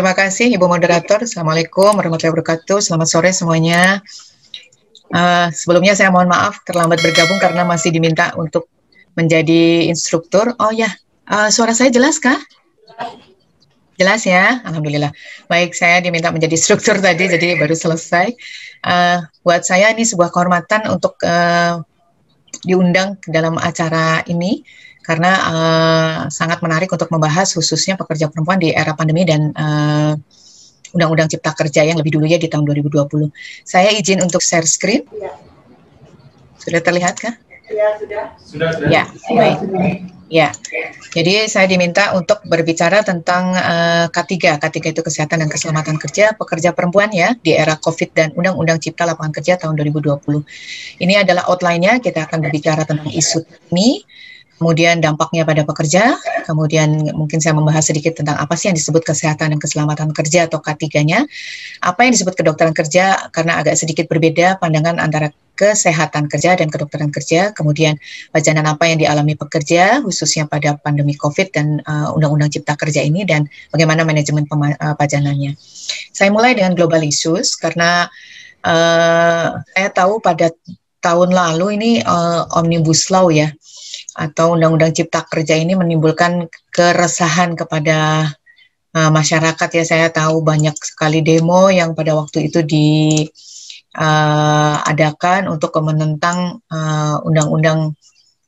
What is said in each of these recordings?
Terima kasih Ibu Moderator. Assalamualaikum warahmatullahi wabarakatuh. Selamat sore semuanya. Uh, sebelumnya saya mohon maaf terlambat bergabung karena masih diminta untuk menjadi instruktur. Oh ya, uh, suara saya jelas kah? Jelas ya, Alhamdulillah. Baik, saya diminta menjadi instruktur tadi, jadi baru selesai. Uh, buat saya ini sebuah kehormatan untuk uh, diundang ke dalam acara ini karena uh, sangat menarik untuk membahas khususnya pekerja perempuan di era pandemi dan uh, Undang-Undang Cipta Kerja yang lebih dulu ya di tahun 2020. Saya izin untuk share screen. Ya. Sudah terlihat kah? Ya, sudah. Sudah, sudah. Ya, baik. Ya, jadi saya diminta untuk berbicara tentang uh, K3. K3 itu Kesehatan dan Keselamatan Kerja Pekerja Perempuan ya di era COVID dan Undang-Undang Cipta Lapangan Kerja tahun 2020. Ini adalah outline-nya. Kita akan berbicara tentang isu ini kemudian dampaknya pada pekerja, kemudian mungkin saya membahas sedikit tentang apa sih yang disebut kesehatan dan keselamatan kerja atau K3-nya, apa yang disebut kedokteran kerja karena agak sedikit berbeda pandangan antara kesehatan kerja dan kedokteran kerja, kemudian pajanan apa yang dialami pekerja khususnya pada pandemi COVID dan uh, Undang-Undang Cipta Kerja ini dan bagaimana manajemen uh, pajanannya. Saya mulai dengan global issues karena uh, saya tahu pada tahun lalu ini uh, omnibus law ya atau Undang-Undang Cipta Kerja ini menimbulkan keresahan kepada uh, masyarakat ya. Saya tahu banyak sekali demo yang pada waktu itu diadakan uh, untuk menentang uh, undang-undang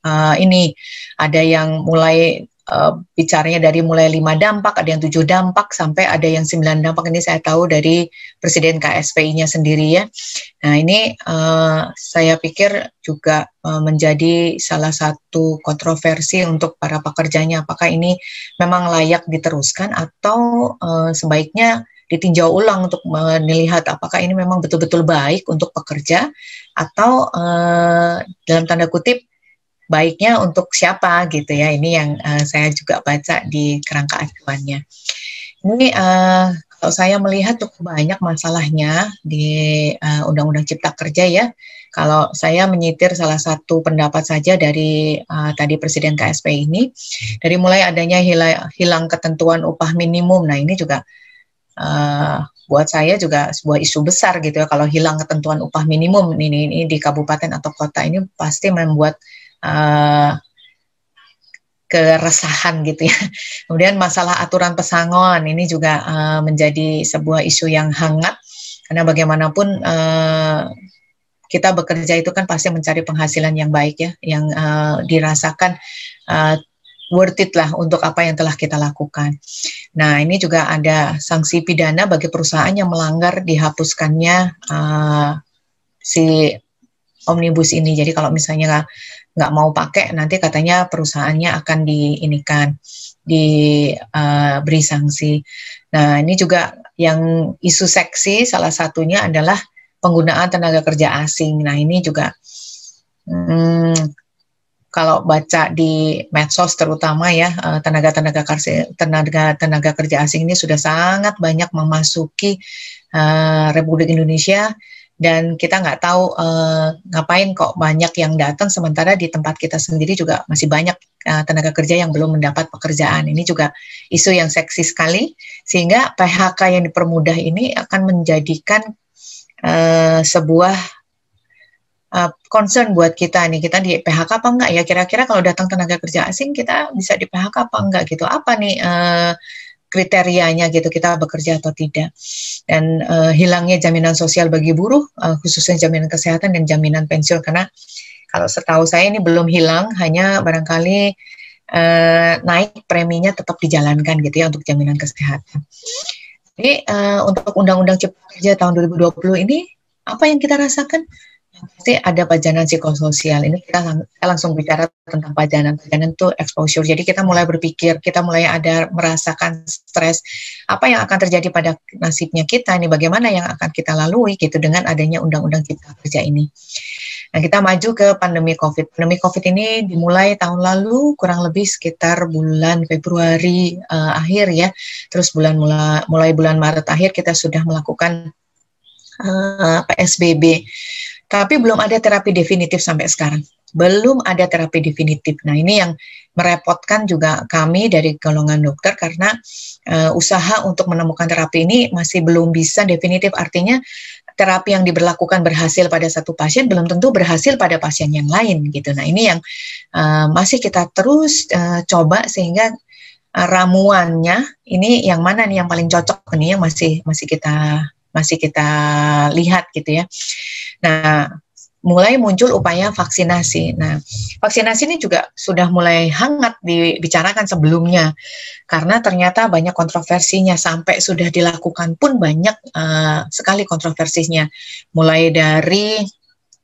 uh, ini. Ada yang mulai uh, bicaranya dari mulai lima dampak, ada yang tujuh dampak, sampai ada yang sembilan dampak. Ini saya tahu dari Presiden KSPI-nya sendiri ya. Nah ini uh, saya pikir juga uh, menjadi salah satu kontroversi untuk para pekerjanya. Apakah ini memang layak diteruskan atau uh, sebaiknya ditinjau ulang untuk melihat apakah ini memang betul-betul baik untuk pekerja atau uh, dalam tanda kutip baiknya untuk siapa gitu ya. Ini yang uh, saya juga baca di kerangka acuannya. Ini uh, kalau saya melihat cukup banyak masalahnya di uh, Undang-Undang Cipta Kerja ya. Kalau saya menyitir salah satu pendapat saja dari uh, tadi Presiden KSP ini, dari mulai adanya hilang, hilang ketentuan upah minimum. Nah ini juga uh, buat saya juga sebuah isu besar gitu ya. Kalau hilang ketentuan upah minimum ini, ini di kabupaten atau kota ini pasti membuat uh, keresahan gitu ya. Kemudian masalah aturan pesangon ini juga uh, menjadi sebuah isu yang hangat karena bagaimanapun uh, kita bekerja itu kan pasti mencari penghasilan yang baik ya, yang uh, dirasakan uh, worth it lah untuk apa yang telah kita lakukan. Nah ini juga ada sanksi pidana bagi perusahaan yang melanggar dihapuskannya uh, si omnibus ini. Jadi kalau misalnya nggak mau pakai nanti katanya perusahaannya akan diinikan diberi uh, sanksi. Nah ini juga yang isu seksi salah satunya adalah penggunaan tenaga kerja asing. Nah ini juga hmm, kalau baca di medsos terutama ya eh, tenaga-tenaga kerja tenaga tenaga kerja asing ini sudah sangat banyak memasuki uh, Republik Indonesia dan kita nggak tahu uh, ngapain kok banyak yang datang sementara di tempat kita sendiri juga masih banyak uh, tenaga kerja yang belum mendapat pekerjaan. Ini juga isu yang seksi sekali sehingga PHK yang dipermudah ini akan menjadikan uh, sebuah uh, concern buat kita nih. Kita di PHK apa enggak ya? Kira-kira kalau datang tenaga kerja asing kita bisa di PHK apa enggak gitu? Apa nih uh, kriterianya gitu kita bekerja atau tidak dan uh, hilangnya jaminan sosial bagi buruh uh, khususnya jaminan kesehatan dan jaminan pensiun karena kalau setahu saya ini belum hilang hanya barangkali uh, naik preminya tetap dijalankan gitu ya untuk jaminan kesehatan. Jadi uh, untuk Undang-Undang Cipta Kerja tahun 2020 ini apa yang kita rasakan? Pasti ada pajanan psikososial. Ini kita, lang kita langsung bicara tentang pajanan. Pajanan itu exposure. Jadi kita mulai berpikir, kita mulai ada merasakan stres. Apa yang akan terjadi pada nasibnya kita ini? Bagaimana yang akan kita lalui gitu dengan adanya undang-undang cipta kerja ini. Nah, kita maju ke pandemi COVID. Pandemi COVID ini dimulai tahun lalu kurang lebih sekitar bulan Februari uh, akhir ya. Terus bulan mulai, mulai bulan Maret akhir kita sudah melakukan uh, eh, PSBB tapi belum ada terapi definitif sampai sekarang. belum ada terapi definitif. Nah, ini yang merepotkan juga kami dari golongan dokter karena uh, usaha untuk menemukan terapi ini masih belum bisa definitif. Artinya terapi yang diberlakukan berhasil pada satu pasien belum tentu berhasil pada pasien yang lain gitu. Nah, ini yang uh, masih kita terus uh, coba sehingga ramuannya ini yang mana nih yang paling cocok nih yang masih masih kita masih kita lihat gitu ya. Nah, mulai muncul upaya vaksinasi. Nah, vaksinasi ini juga sudah mulai hangat dibicarakan sebelumnya karena ternyata banyak kontroversinya sampai sudah dilakukan pun banyak uh, sekali kontroversinya. Mulai dari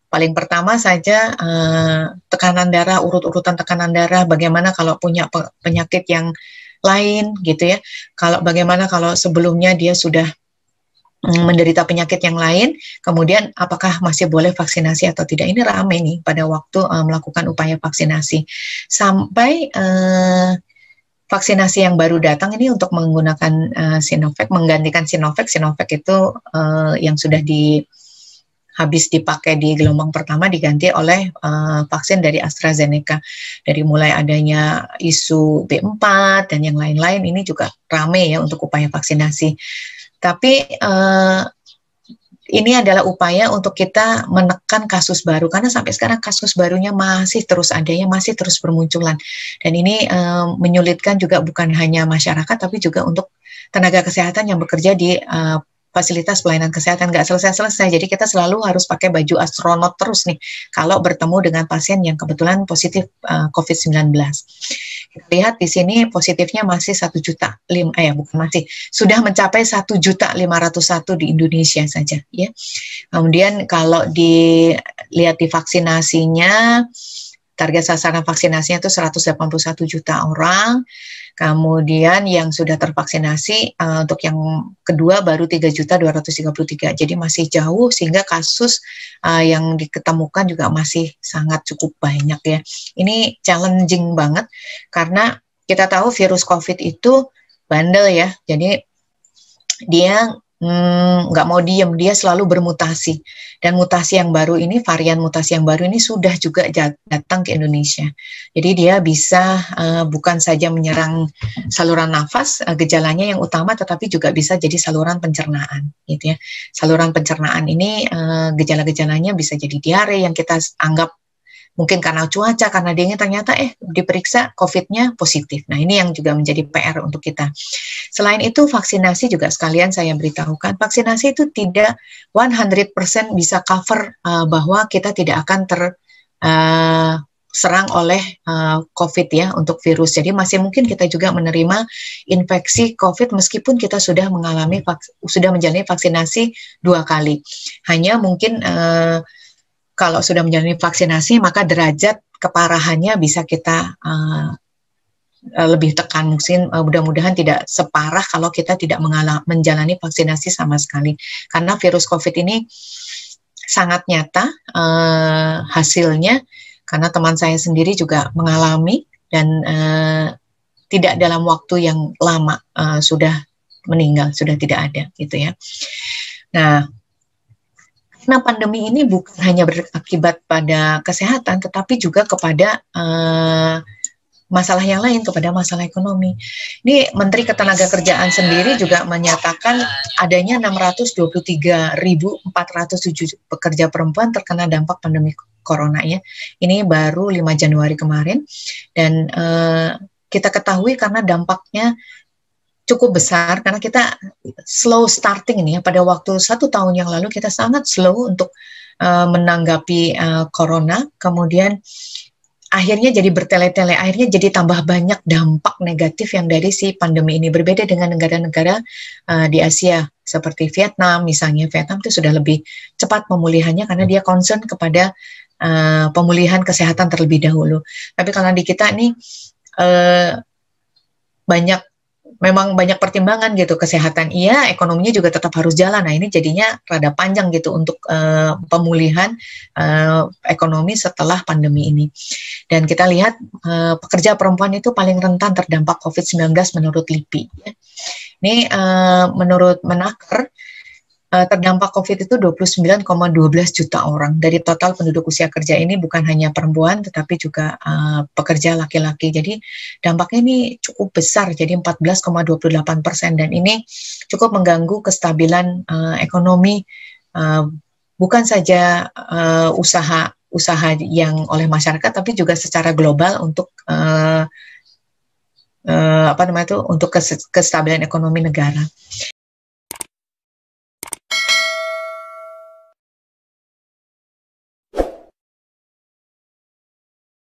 paling pertama saja uh, tekanan darah, urut-urutan tekanan darah, bagaimana kalau punya penyakit yang lain gitu ya. Kalau bagaimana kalau sebelumnya dia sudah menderita penyakit yang lain, kemudian apakah masih boleh vaksinasi atau tidak? Ini rame nih pada waktu uh, melakukan upaya vaksinasi. Sampai uh, vaksinasi yang baru datang ini untuk menggunakan uh, Sinovac, menggantikan Sinovac. Sinovac itu uh, yang sudah di habis dipakai di gelombang pertama diganti oleh uh, vaksin dari AstraZeneca. Dari mulai adanya isu B4 dan yang lain-lain ini juga rame ya untuk upaya vaksinasi. Tapi uh, ini adalah upaya untuk kita menekan kasus baru karena sampai sekarang kasus barunya masih terus adanya, masih terus bermunculan. Dan ini uh, menyulitkan juga bukan hanya masyarakat tapi juga untuk tenaga kesehatan yang bekerja di uh, fasilitas pelayanan kesehatan nggak selesai-selesai. Jadi kita selalu harus pakai baju astronot terus nih kalau bertemu dengan pasien yang kebetulan positif uh, COVID-19. Kita lihat di sini positifnya masih satu juta lima, eh bukan masih sudah mencapai satu juta lima ratus satu di Indonesia saja ya. Kemudian kalau dilihat di vaksinasinya target sasaran vaksinasinya itu 181 juta orang Kemudian yang sudah tervaksinasi uh, untuk yang kedua baru 3.233. Jadi masih jauh sehingga kasus uh, yang diketemukan juga masih sangat cukup banyak ya. Ini challenging banget karena kita tahu virus COVID itu bandel ya. Jadi dia nggak hmm, mau diem, dia selalu bermutasi. Dan mutasi yang baru ini, varian mutasi yang baru ini sudah juga datang ke Indonesia. Jadi dia bisa uh, bukan saja menyerang saluran nafas, uh, gejalanya yang utama, tetapi juga bisa jadi saluran pencernaan, gitu ya. Saluran pencernaan ini uh, gejala-gejalanya bisa jadi diare yang kita anggap mungkin karena cuaca, karena dingin ternyata eh diperiksa COVID-nya positif. Nah ini yang juga menjadi PR untuk kita. Selain itu vaksinasi juga sekalian saya beritahukan, vaksinasi itu tidak 100% bisa cover uh, bahwa kita tidak akan ter uh, serang oleh uh, COVID ya untuk virus. Jadi masih mungkin kita juga menerima infeksi COVID meskipun kita sudah mengalami sudah menjalani vaksinasi dua kali. Hanya mungkin uh, kalau sudah menjalani vaksinasi maka derajat keparahannya bisa kita uh, lebih tekan. Mungkin uh, mudah-mudahan tidak separah kalau kita tidak mengalami menjalani vaksinasi sama sekali. Karena virus COVID ini sangat nyata uh, hasilnya. Karena teman saya sendiri juga mengalami dan uh, tidak dalam waktu yang lama uh, sudah meninggal sudah tidak ada gitu ya. Nah karena pandemi ini bukan hanya berakibat pada kesehatan, tetapi juga kepada uh, masalah yang lain kepada masalah ekonomi. Ini Menteri Ketenagakerjaan sendiri juga menyatakan adanya 623.407 pekerja perempuan terkena dampak pandemi corona ya. Ini baru 5 Januari kemarin dan uh, kita ketahui karena dampaknya cukup besar karena kita slow starting ini ya. Pada waktu satu tahun yang lalu kita sangat slow untuk uh, menanggapi uh, corona. Kemudian akhirnya jadi bertele-tele akhirnya jadi tambah banyak dampak negatif yang dari si pandemi ini. Berbeda dengan negara-negara uh, di Asia seperti Vietnam misalnya. Vietnam itu sudah lebih cepat pemulihannya karena dia concern kepada uh, pemulihan kesehatan terlebih dahulu. Tapi kalau di kita ini uh, banyak memang banyak pertimbangan gitu kesehatan iya ekonominya juga tetap harus jalan nah ini jadinya rada panjang gitu untuk uh, pemulihan uh, ekonomi setelah pandemi ini dan kita lihat uh, pekerja perempuan itu paling rentan terdampak COVID-19 menurut LIPI ya. ini uh, menurut Menaker terdampak COVID itu 29,12 juta orang. Dari total penduduk usia kerja ini bukan hanya perempuan tetapi juga uh, pekerja laki-laki. Jadi dampaknya ini cukup besar, jadi 14,28 persen dan ini cukup mengganggu kestabilan uh, ekonomi uh, bukan saja usaha usaha yang oleh masyarakat tapi juga secara global untuk uh, uh, apa namanya itu untuk kestabilan ekonomi negara.